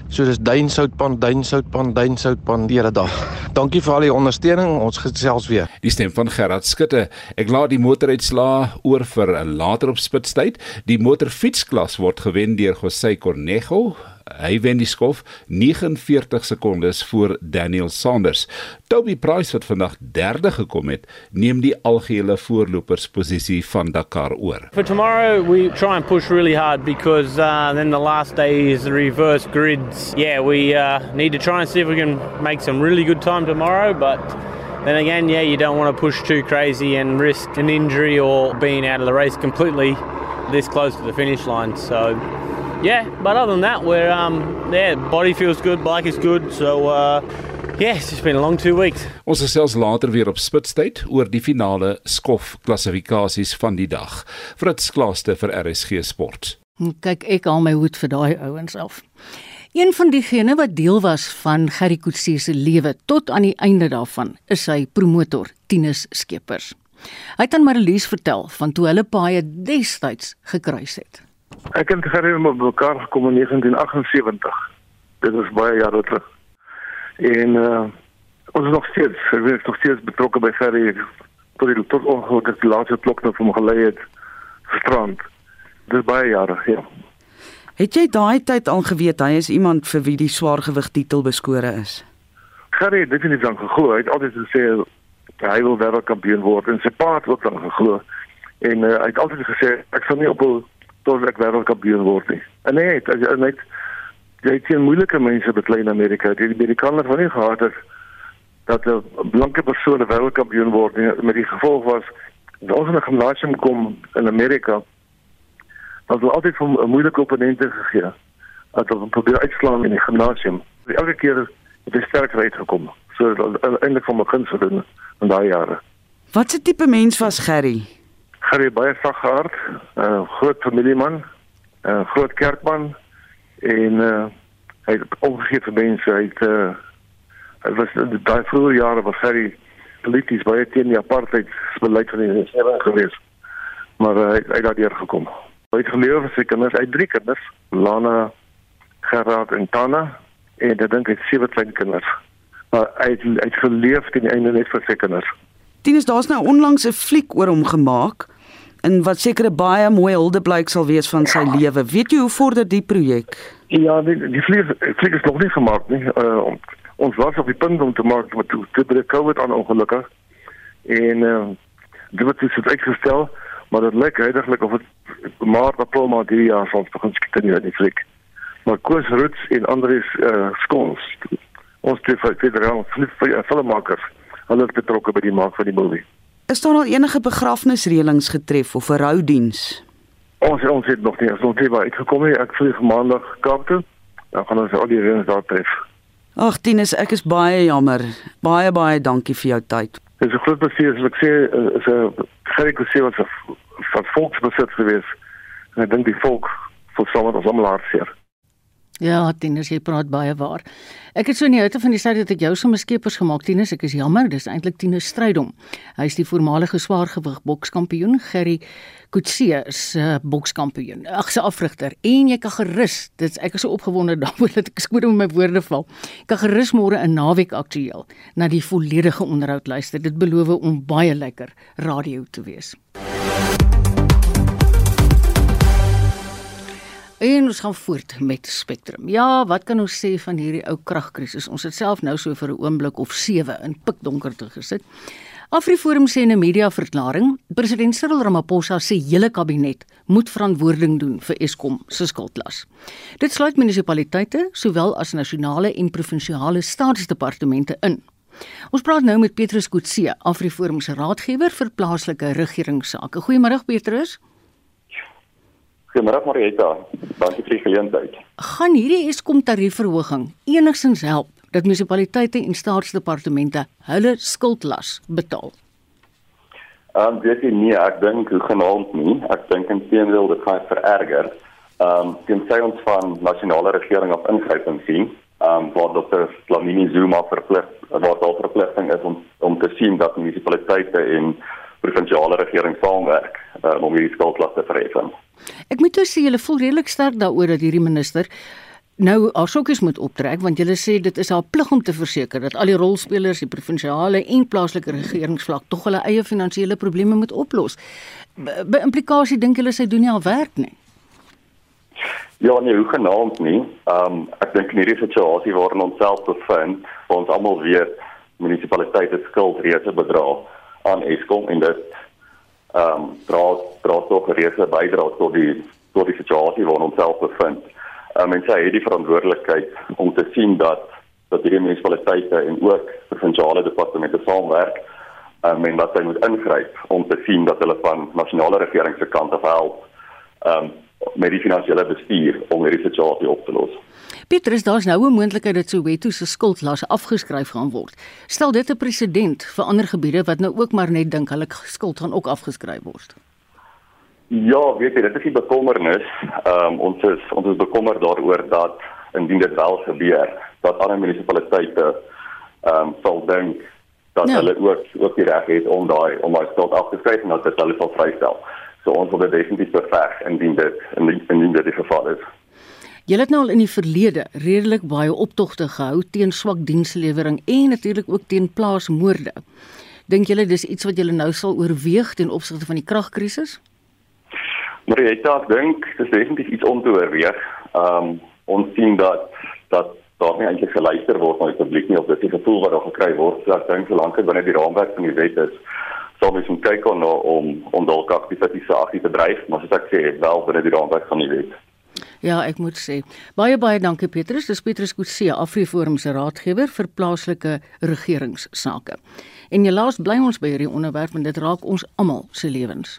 So dis duinsoutpan, duinsoutpan, duinsoutpan die hele dag. Dankie vir al die ondersteuning. Ons gesels weer. Die stem van Gerard Skutte. Ek laat die motor uitslaa oor vir later op spitstyd. Die motorfietsklas word gewen deur José Cornejo hy wen die skof 49 sekondes voor Daniel Sanders. Toby Price wat vandag derde gekom het, neem die algehele voorlopersposisie van Dakar oor. For tomorrow we try and push really hard because uh then the last day is the reverse grids. Yeah, we uh need to try and see if we can make some really good time tomorrow, but then again, yeah, you don't want to push too crazy and risk an injury or being out of the race completely this close to the finish line. So yeah, but other than that, we're um, yeah, body feels good, bike is good, so uh, yeah, it's just been a long two weeks. Ons gesels later weer op spitstyd oor die finale skof klassifikasies van die dag. Fritz Klaaste vir RSG Sport. Kyk, ek al my hoed vir daai ouens af. Een van diegene wat deel was van Gerry Coetzee se lewe tot aan die einde daarvan, is sy promotor, Tinus Skeepers. Hy het aan Marlies vertel van toe hulle paie destyds gekruis het. Ek het Gerry met mekaar gekom in 1978. Dit was baie jare terug. En uh ons is nog steeds, ek is nog steeds betrokke by Gerry tot die tot ongelukkig die laaste klok nou hom gelei het gestrand. Dis baie jare, ja. Het jy daai tyd al geweet hy is iemand vir wie die swaargewig titel beskore is? Gary het definitief dan geglo. Hy het altyd gesê hy wil wêreldkampioen word en sy pa het ook dan geglo. En uh, hy het altyd gesê ek sal nie op tot ek wêreldkampioen word nie. En nee, hy het net jy hier moeilike mense beklei in Amerika. Die Amerikaners van nie gehad dat 'n blanke persoon wêreldkampioen word nie. Met die gevolg was dat ons in 'n gimnasium kom in Amerika was hulle altyd vir 'n moeilike opponente gegee. Dat hulle probeer uitslaan in die gimnasium. Elke keer het hy sterker uitgekom. So eintlik van begin se doen in daai jare. Wat 'n tipe mens was Gerry? Gerry baie saggaard, 'n uh, groot familieman, 'n uh, groot kerkman en uh, hy het omgegee vir mense. Hy het uh, hy was in daai vroeë jare was Gerry polities baie teen die apartheidsbeleid van die regering gewees. Maar uh, hy hy het daardeur gekom. Hy het geleef vir sy kinders, hy het drie kinders, Lana, Gerard en Tana en ek dink hy het sewe klein kinders. Maar hy het, hy het geleef teen die einde net vir sy kinders. Tinus, daar's nou onlangs 'n fliek oor hom gemaak en wat seker 'n baie mooi huldeblyk sal wees van sy lewe. Weet jy hoe vorder die projek? Ja, die die fliek, fliek is nog nie gemaak nie. Uh, ons was op die punt om te maak met toe te breek COVID aan ongelukkig. En uh, dit word dus uitgestel, maar dit lyk heidaglik of dit maart april maar hierdie jaar sal begin skiet in die fliek. Maar Koos Roots en Andries uh, Skons, ons twee federale filmmakers, hulle is betrokke by die maak van die movie. Is daar al enige begrafnisreëlings getref of 'n roudiens? Ons ons het nog nie, ons het nie uitgekom nie. Ek vlieg maandag Kaap toe. Dan gaan ons al die reëlings daar tref. Ag Tinus, ek is baie jammer. Baie baie dankie vir jou tyd. Dit is 'n groot plesier as ek sê is 'n gerig gesê wat van volksbesit gewees. En ek dink die volk voel sommer ons almal hartseer. Ja, Tinus, jy praat baie waar. Ek het so in die houte van die syd dat ek jou sommer skepers gemaak, Tinus. Ek is jammer, dis eintlik Tinus Strydom. Hy is die voormalige swaargewig bokskampioen, Gerry Kutse se uh, bokskampioen. Ag, se afrigter. En jy kan gerus, dit ek is so opgewonde <laughs> daaroor dat ek skoon met my woorde val. Ek kan gerus môre 'n naweek aktueel na die volledige onderhoud luister. Dit beloof om baie lekker radio te wees. En ons gaan voort met Spectrum. Ja, wat kan ons sê van hierdie ou kragkrisis? Ons het self nou so vir 'n oomblik of 7 in pikdonkerte gesit. Afriforum sê in 'n media-verklaring, president Cyril Ramaphosa se hele kabinet moet verantwoording doen vir Eskom se skuldlas. Dit sluit munisipaliteite sowel as nasionale en provinsiale staatsdepartemente in. Ons praat nou met Petrus Kutse, Afriforum se raadgewer vir plaaslike regeringsake. Goeiemôre Petrus. Goeiemôre Marieta. Dankie vir die geleentheid. Gaan hierdie Eskom tariefverhoging enigstens help dat munisipaliteite en staatsdepartemente hulle skuldlas betaal? Ehm um, weet jy nie, ek dink hoe genaamd nie. Ek dink inteendeel dit gaan vererger. Ehm um, tensy ons van nasionale regering op ingryping sien, ehm um, waar dokter Flamini Zuma verplig waar daar verpligting is om om te sien dat munisipaliteite en provinsiale regering saamwerk uh, om hierdie skuldlas te verhef. Ek moet toe sê julle voel redelik sterk daaroor dat hierdie minister nou haar sokkies moet optrek want julle sê dit is haar plig om te verseker dat al die rolspelers, die provinsiale en plaaslike regeringsvlak tog hulle eie finansiële probleme moet oplos. By implikasie dink julle sy doen nie haar werk nie. Ja, nee, hoe genaamd nie. Ehm um, ek dink in hierdie situasie waarin ons self bevind, waar ons almal weet munisipaliteite skuld reeds bedrag aan Eskom en dit ehm um, dra dra tog reeds 'n bydrae tot die tot die situasie waarin ons self bevind. Ehm um, en sy het die verantwoordelikheid om te sien dat dat die munisipaliteite en ook provinsiale departemente saamwerk um, en dat hy moet ingryp om te sien dat hulle van nasionale regering se kant af help um, met die finansiële bestuur om hierdie situasie op te los. Pieter, daar's nou 'n moontlikheid dat Soweto se skuldlas afgeskryf gaan word. Stel dit 'n presedent vir ander gebiede wat nou ook maar net dink hulle skuld gaan ook afgeskryf word. Ja, weet jy, dit is die bekommernis. Ehm um, ons is ons is bekommerd daaroor dat indien dit wel gebeur, dat ander munisipaliteite ehm um, sal dink dat ja. hulle ook ook die reg het om daai om daai skuld af te skryf en dat dit hulle sal vrystel. So ons wil dit definitief beveg indien dit indien, indien dit die geval is. Julle het nou al in die verlede redelik baie optogte gehou teen swak dienslewering en natuurlik ook teen plaasmoorde. Dink julle dis iets wat julle nou sal oorweeg ten opsigte van die kragkrisis? Marieta, ek dink dis definitief iets om te oorweeg. Ehm um, ons sien dat dat daar nie eintlik geluister word na die publiek nie of dit die gevoel wat daar gekry word. So ek dink solank dit binne die raamwerk van die wet is, sal mens moet kyk om om om dalk aktiwiteite te dryf, maar soos ek sê, wel binne die raamwerk van die wet. Ja, ek moet sê. Baie baie dankie Petrus. Dis Petrus Kutse, Afriforum se raadgewer vir plaaslike regeringsake. En jy laat bly ons by hierdie onderwerp want dit raak ons almal se lewens.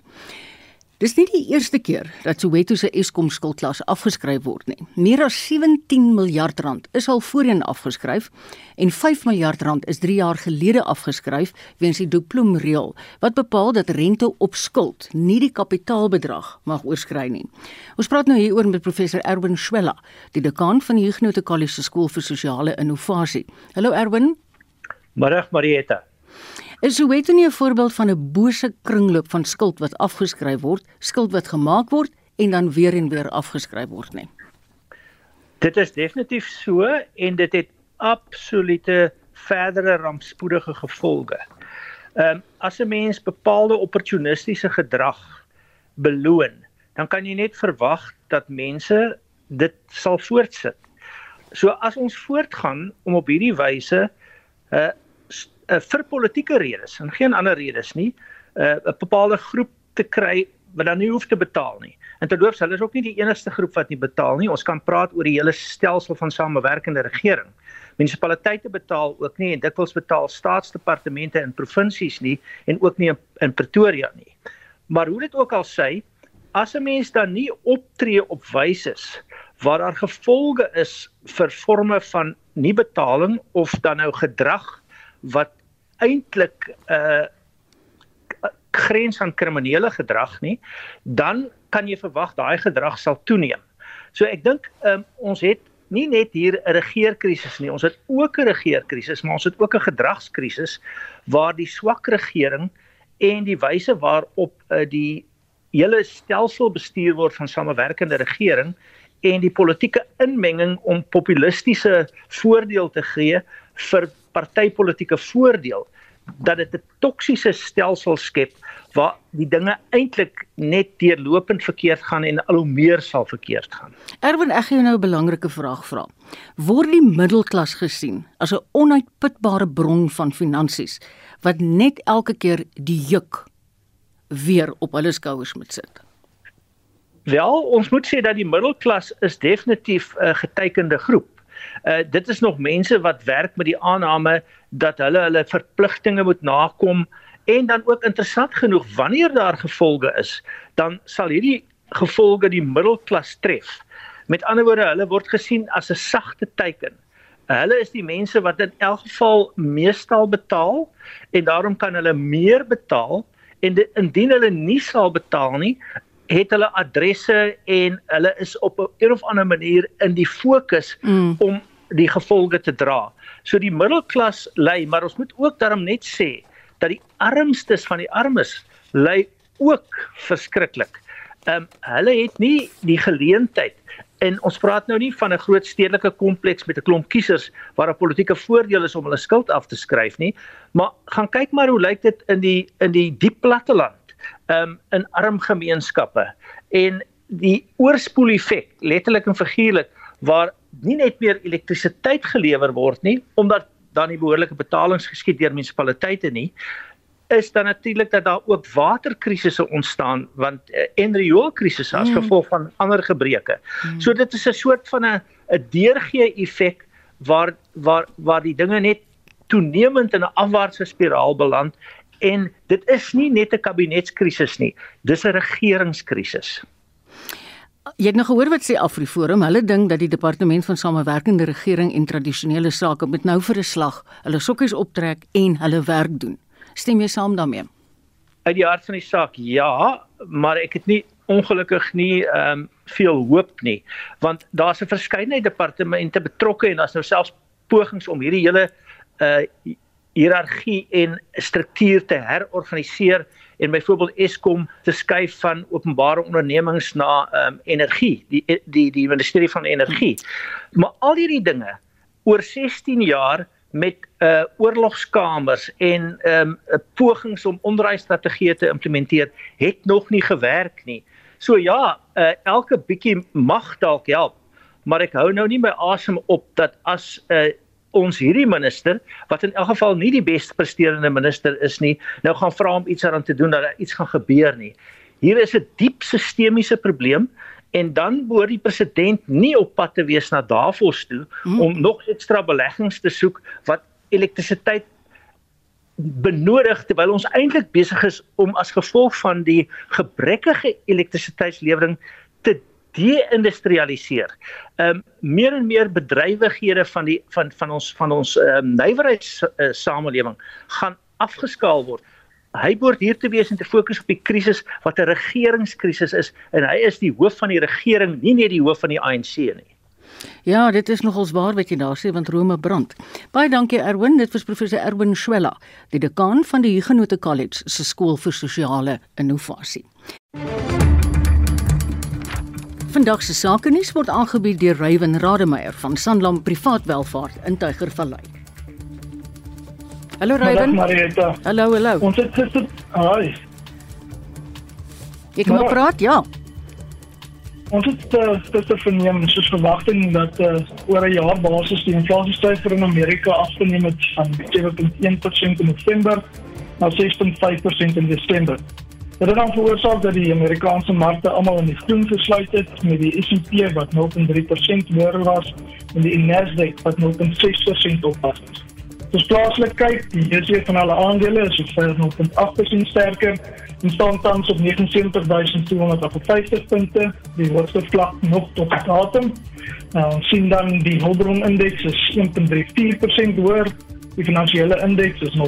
Dis nie die eerste keer dat Soweto se Eskom skuldklas afgeskryf word nie. Meer as 17 miljard rand is al voorheen afgeskryf en 5 miljard rand is 3 jaar gelede afgeskryf weens die Duplum reël wat bepaal dat rente op skuld nie die kapitaalbedrag mag oorskry nie. Ons praat nou hieroor met professor Erwin Schwella, die dekaan van die Huguenot College Skool vir Sosiale Innovasie. Hallo Erwin. Middag Marieta. Is Soweto nie 'n voorbeeld van 'n bose kringloop van skuld wat afgeskryf word, skuld wat gemaak word en dan weer en weer afgeskryf word nie? Dit is definitief so en dit het absolute verdere rampspoedige gevolge. Ehm um, as 'n mens bepaalde opportunistiese gedrag beloon, dan kan jy net verwag dat mense dit sal voortsit. So as ons voortgaan om op hierdie wyse 'n uh, uh, vir politieke redes en geen ander redes nie, uh, 'n bepaalde groep te kry wat dan nie hoef te betaal nie. En terloops, hulle is ook nie die enigste groep wat nie betaal nie. Ons kan praat oor die hele stelsel van samewerkende regering. Munisipaliteite betaal ook nie en dikwels betaal staatsdepartemente en provinsies nie en ook nie in, in Pretoria nie. Maar hoe dit ook al sê, as 'n mens dan nie optree op wyse waar daar gevolge is vir forme van nie betaling of dan nou gedrag wat eintlik 'n uh, grens aan kriminele gedrag nie, dan kan jy verwag daai gedrag sal toeneem. So ek dink um, ons het nie net hier 'n regeerkrisis nie, ons het ook 'n regeerkrisis, maar ons het ook 'n gedragskrisis waar die swak regering en die wyse waarop uh, die hele stelsel bestuur word van samewerkende regering en die politieke inmenging om populistiese voordeel te gee vir partytetiese voordeel dat dit 'n toksiese stelsel skep waar die dinge eintlik net deurlopend verkeerd gaan en al hoe meer sal verkeerd gaan. Erwin, ek gaan jou nou 'n belangrike vraag vra. Word die middelklas gesien as 'n onuitputbare bron van finansies wat net elke keer die juk weer op hulle skouers moet sit? Wel, ons moet sê dat die middelklas is definitief 'n getekende groep. Uh dit is nog mense wat werk met die aanname dat hulle hulle verpligtinge moet nakom en dan ook interessant genoeg wanneer daar gevolge is, dan sal hierdie gevolge die middelklas tref. Met ander woorde, hulle word gesien as 'n sagte teiken. Hulle is die mense wat in elk geval meestal betaal en daarom kan hulle meer betaal en dit, indien hulle nie sal betaal nie, het hulle adresse en hulle is op 'n of ander manier in die fokus mm. om die gevolge te dra. So die middelklas ly, maar ons moet ook daarom net sê dat die armstes van die armes ly ook verskriklik. Ehm um, hulle het nie die geleentheid en ons praat nou nie van 'n groot stedelike kompleks met 'n klomp kiesers waar 'n politieke voordeel is om hulle skuld af te skryf nie, maar gaan kyk maar hoe lyk dit in die in die diep platteland um, in arm gemeenskappe en die oorspoel effek letterlik en figuurlik waar nie net meer elektrisiteit gelewer word nie omdat dan nie behoorlike betalings geskied deur munisipaliteite nie is dan natuurlik dat daar ook waterkrisisse ontstaan want en rioolkrisisse as mm. gevolg van ander gebreke. Mm. So dit is 'n soort van 'n 'n deurgee effek waar waar waar die dinge net toenemend in 'n afwaartse spiraal beland En dit is nie net 'n kabinetskrisis nie, dis 'n regeringskrisis. Jy het nou gehoor wat sê Afriforum, hulle dink dat die departement van samewerkende regering en tradisionele sake moet nou vir 'n slag hulle sokkies optrek en hulle werk doen. Stem jy saam daarmee? Uit die hart van die saak, ja, maar ek het nie ongelukkig nie ehm um, veel hoop nie, want daar's 'n verskeidenheid departemente betrokke en daar's nou selfs pogings om hierdie hele uh hiërargie en struktuur te herorganiseer en byvoorbeeld Eskom te skuif van openbare ondernemings na um, energie die die die ministerie van energie maar al hierdie dinge oor 16 jaar met uh oorlogskamers en ehm um, pogings om onderwysstrategieë te implementeer het nog nie gewerk nie. So ja, uh elke bietjie mag dalk help, maar ek hou nou nie my asem op dat as uh ons hierdie minister wat in elk geval nie die beste presterende minister is nie, nou gaan vra om iets aan te doen dat iets gaan gebeur nie. Hier is 'n diep sistemiese probleem en dan behoort die president nie op pad te wees na Davos toe hmm. om nog ekstra beleggings te soek wat elektrisiteit benodig terwyl ons eintlik besig is om as gevolg van die gebrekkige elektrisiteitslewering te deindustrialiseer. Ehm um, meer en meer bedrywighede van die van van ons van ons ehm um, nywerheids uh, gaan afgeskaal word hy behoort hier te wees en te fokus op die krisis wat 'n regeringskrisis is en hy is die hoof van die regering, nie net die hoof van die ANC nie. Ja, dit is nogals waar wat jy daar sê want Rome brand. Baie dankie Erwin, dit was professor Erwin Schwella, die dekaan van die Huguenot College se skool vir sosiale innovasie. Vandag se sake nuus word aangebied deur Ryan Rademeier van Sanlam Privaat Welvaart in Tygervallei. Hallo Ruben. Hallo, hallo. Ons het gister, hi. Ek kom praat, ja. Ons het uh, gister verneem soos verwagting dat uh, oor 'n jaar basis die inflasiesyfer in Amerika afgeneem het van 7.1% in November na 6.5% in Desember. Dit het dan veroorsaak dat die Amerikaanse markte almal in die groen gesluit het met die S&P wat 0.3% hoër was en die Nasdaq wat 0.6% op was. Dis plaaslik kyk, die JSE van alle aandele is op 5.8% sterker en staan tans op 79250 punte. Die hoogste vlak nog tot die datum. Nou ons sien dan die Hulbron indeks is 1.34% hoër. Die finansiële indeks is 0.52%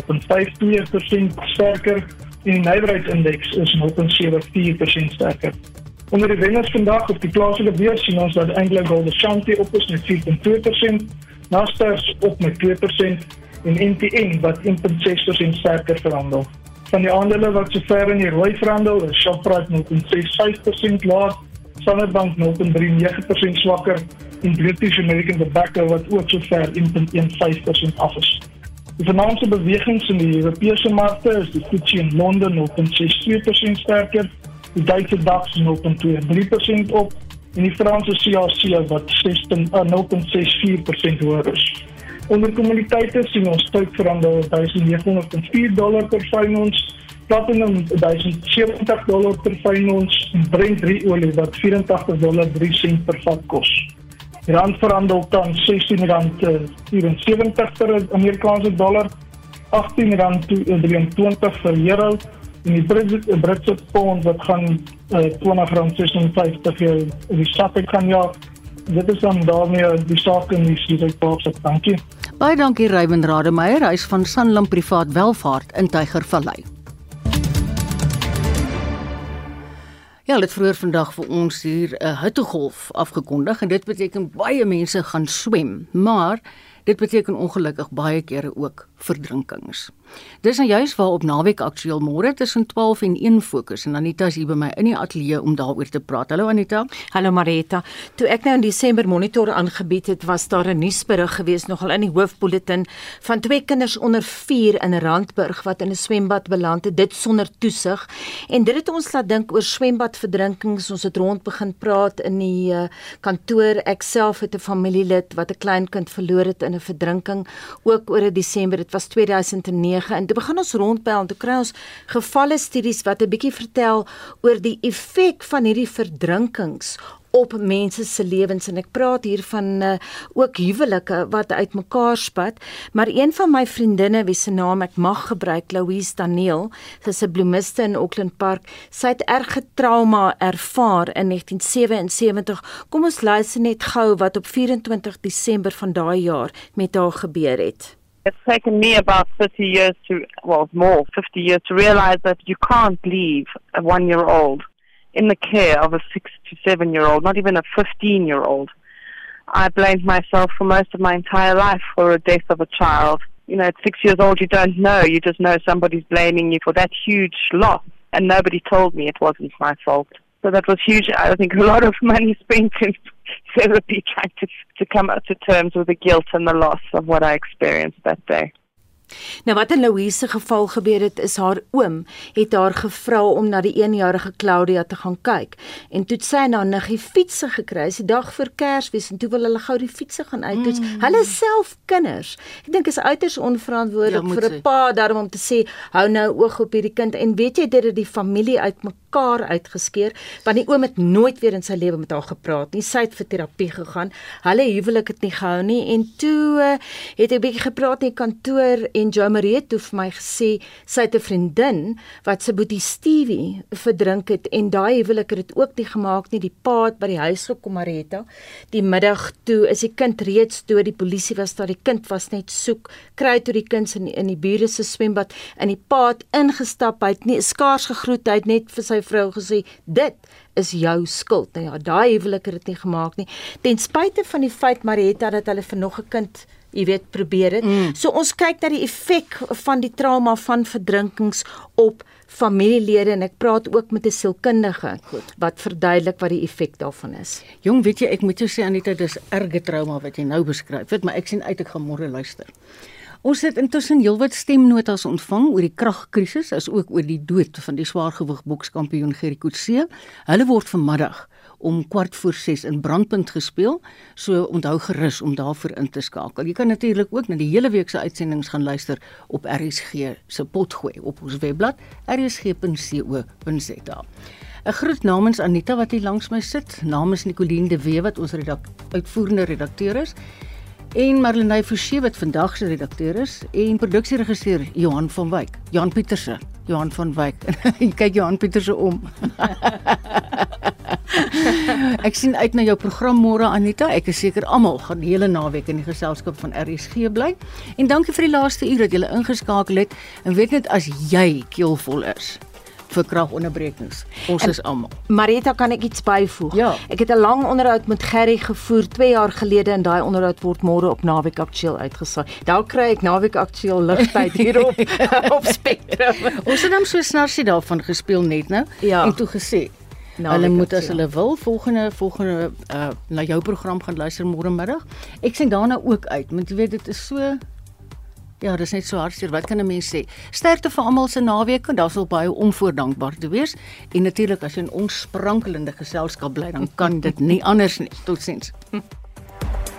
sterker en die nywerheidsindeks is 0.74% sterker. Onder die wenners vandag op die plaaslike beurs sien ons dat eintlik Gold Ashanti op is met 4.2%, Naspers op met 2% en NTN wat 1.6% sterker verhandel. Van die aandele wat sover in die rooi verhandel, is Shoprite 0.65% laag, Standard Bank 0.39% swakker en British American Tobacco wat ook sover 1.15% af is. Die finansiële bewegings in die Europese markte is die FTSE in Londen 0.62% sterker, die Duitse DAX 0.23% op en die Franse CAC wat 6.0.64% hoër is. Onder kommoditeite sien ons stuk verandering 1904 dollar per fyn ons, platinum 1070 dollar per fyn ons en Brent olie wat 84 dollar 3 sent per vat kos. Rand verhandel tans 16 rand 74 per Amerikaanse dollar, 18 rand 23 vir euro en die Britse Britse pond wat gaan uh, 20 rand 56 vir die stad kan ja dit is dan daarmee die saak in die Suid-Afrika. Dankie. Baie dankie Ruben Rademeier, hy's van Sanlam Privaat Welvaart in Tygervallei. Ja, dit vroeër vandag vir ons hier 'n hittegolf afgekondig en dit beteken baie mense gaan swem, maar dit beteken ongelukkig baie kere ook verdrinkings. Dis nou juist waar op naweek aktueel môre tussen 12 en 1 fokus en Anita is hier by my in die ateljee om daaroor te praat. Hallo Anita. Hallo Marita. Toe ek nou in Desember monitor aangebied het, was daar 'n nuusberig gewees nogal in die hoofbulletin van twee kinders onder 4 in Randburg wat in 'n swembad beland het, dit sonder toesig. En dit het ons laat dink oor swembadverdrinkings. Ons het rond begin praat in die uh, kantoor. Ek self het 'n familielid wat 'n klein kind verloor het in 'n verdrinking ook oor 'n Desember. Dit was 2009 en toe begin ons rondbel en toe kry ons gevalle studies wat 'n bietjie vertel oor die effek van hierdie verdrinkings op mense se lewens en ek praat hier van uh, ook huwelike wat uitmekaar spat maar een van my vriendinne wie se naam ek mag gebruik Louise Daniel sy's 'n bloemiste in Auckland Park sy het erge trauma ervaar in 1977 kom ons luister net gou wat op 24 Desember van daai jaar met haar gebeur het It's taken me about 30 years to, well, more, 50 years to realize that you can't leave a one year old in the care of a six to seven year old, not even a 15 year old. I blamed myself for most of my entire life for a death of a child. You know, at six years old, you don't know. You just know somebody's blaming you for that huge loss. And nobody told me it wasn't my fault. So that was huge. I think a lot of <laughs> money spent in <laughs> therapy trying to to come up to terms with the guilt and the loss of what I experienced that day. Nou wat in Louise se geval gebeur het is haar oom het haar gevra om na die 1-jarige Claudia te gaan kyk en toe sy na niggie fietsse gekry is die dag voor Kersfees en toe wil hulle gou die fietsse gaan uittoets. Mm. Hulle self kinders. Ek dink is uiters onverantwoordelik ja, vir 'n pa daarom om te sê hou nou oog op hierdie kind en weet jy dit het die familie uitmekaar uitgeskeer want die oom het nooit weer in sy lewe met haar gepraat nie. Sy het vir terapie gegaan. Hulle huwelik het nie gehou nie en toe uh, het hy 'n bietjie gepraat in die kantoor en Jo Marie het vir my gesê sy het 'n vriendin wat se boetie Stevie verdrink het en daai huwelik het dit ook nie gemaak nie. Die pa het by die huis gekom Marita. Die middag toe is die kind reeds toe die polisie was daar. Die kind was net soek. Kry toe die kind in in die bure se swembad en die pa het ingestap. Hy het nie skaars gegroet. Hy het net vir sy vrou gesê dit is jou skuld. Nou ja, daai huwelik het dit nie gemaak nie. Ten spyte van die feit Marita dat hulle vir nog 'n kind jy weet probeer dit. Mm. So ons kyk na die effek van die trauma van verdrinkings op familielede en ek praat ook met 'n sielkundige wat verduidelik wat die effek daarvan is. Jong, weet jy, ek moet jou sê Anita, dis erge trauma wat jy nou beskryf. Weet maar ek sien uit ek gaan môre luister. Ons het intussen heelwat stemnotas ontvang oor die kragkrisis as ook oor die dood van die swaargewig bokskampioen Gerrie Coetzee. Hulle word vanmiddag om kwart voor 6 in Brandpunt gespeel. So onthou gerus om daarvoor in te skakel. Jy kan natuurlik ook na die hele week se uitsendings gaan luister op RSG se potgooi op ons webblad rsg.co.za. 'n Groet namens Anita wat hier langs my sit, namens Nicoline de Wee wat ons redak uitvoerende redakteur is en Marlenae Forsie wat vandag se redakteur is en produksieregisseur Johan van Wyk. Jan Pieterse, Johan van Wyk. <laughs> Kyk Johan Pieterse om. <laughs> <laughs> ek sien uit na jou program môre Anita. Ek is seker almal gaan die hele naweek in die geselskap van RSG bly. En dankie vir die laaste uur dat jy ingeskakel het. En weet net as jy keelvol is vir kragonderbrekings. Ons en, is almal. Marita, kan ek iets byvoeg? Ja. Ek het 'n lang onderhoud met Gerry gevoer 2 jaar gelede en daai onderhoud word môre op Naweek Aktueel uitgesaai. Daar kry ek Naweek Aktueel ligtyd hierop <laughs> op Spectrum. Ons het hom so snarsie daarvan gespeel net nou ja. en toe gesê Nou, hulle moet as hulle wil volgende volgende uh na jou program gaan luister môre middag. Ek sien daarna ook uit, want jy weet dit is so Ja, dis net so hartseer. Wat kan 'n mens sê? Sterkte vir almal se naweek en daar sal baie onvoordankbaar te wees. En natuurlik as jy in ons sprankelende geselskap bly, dan kan dit nie anders nie. Totsiens. <laughs>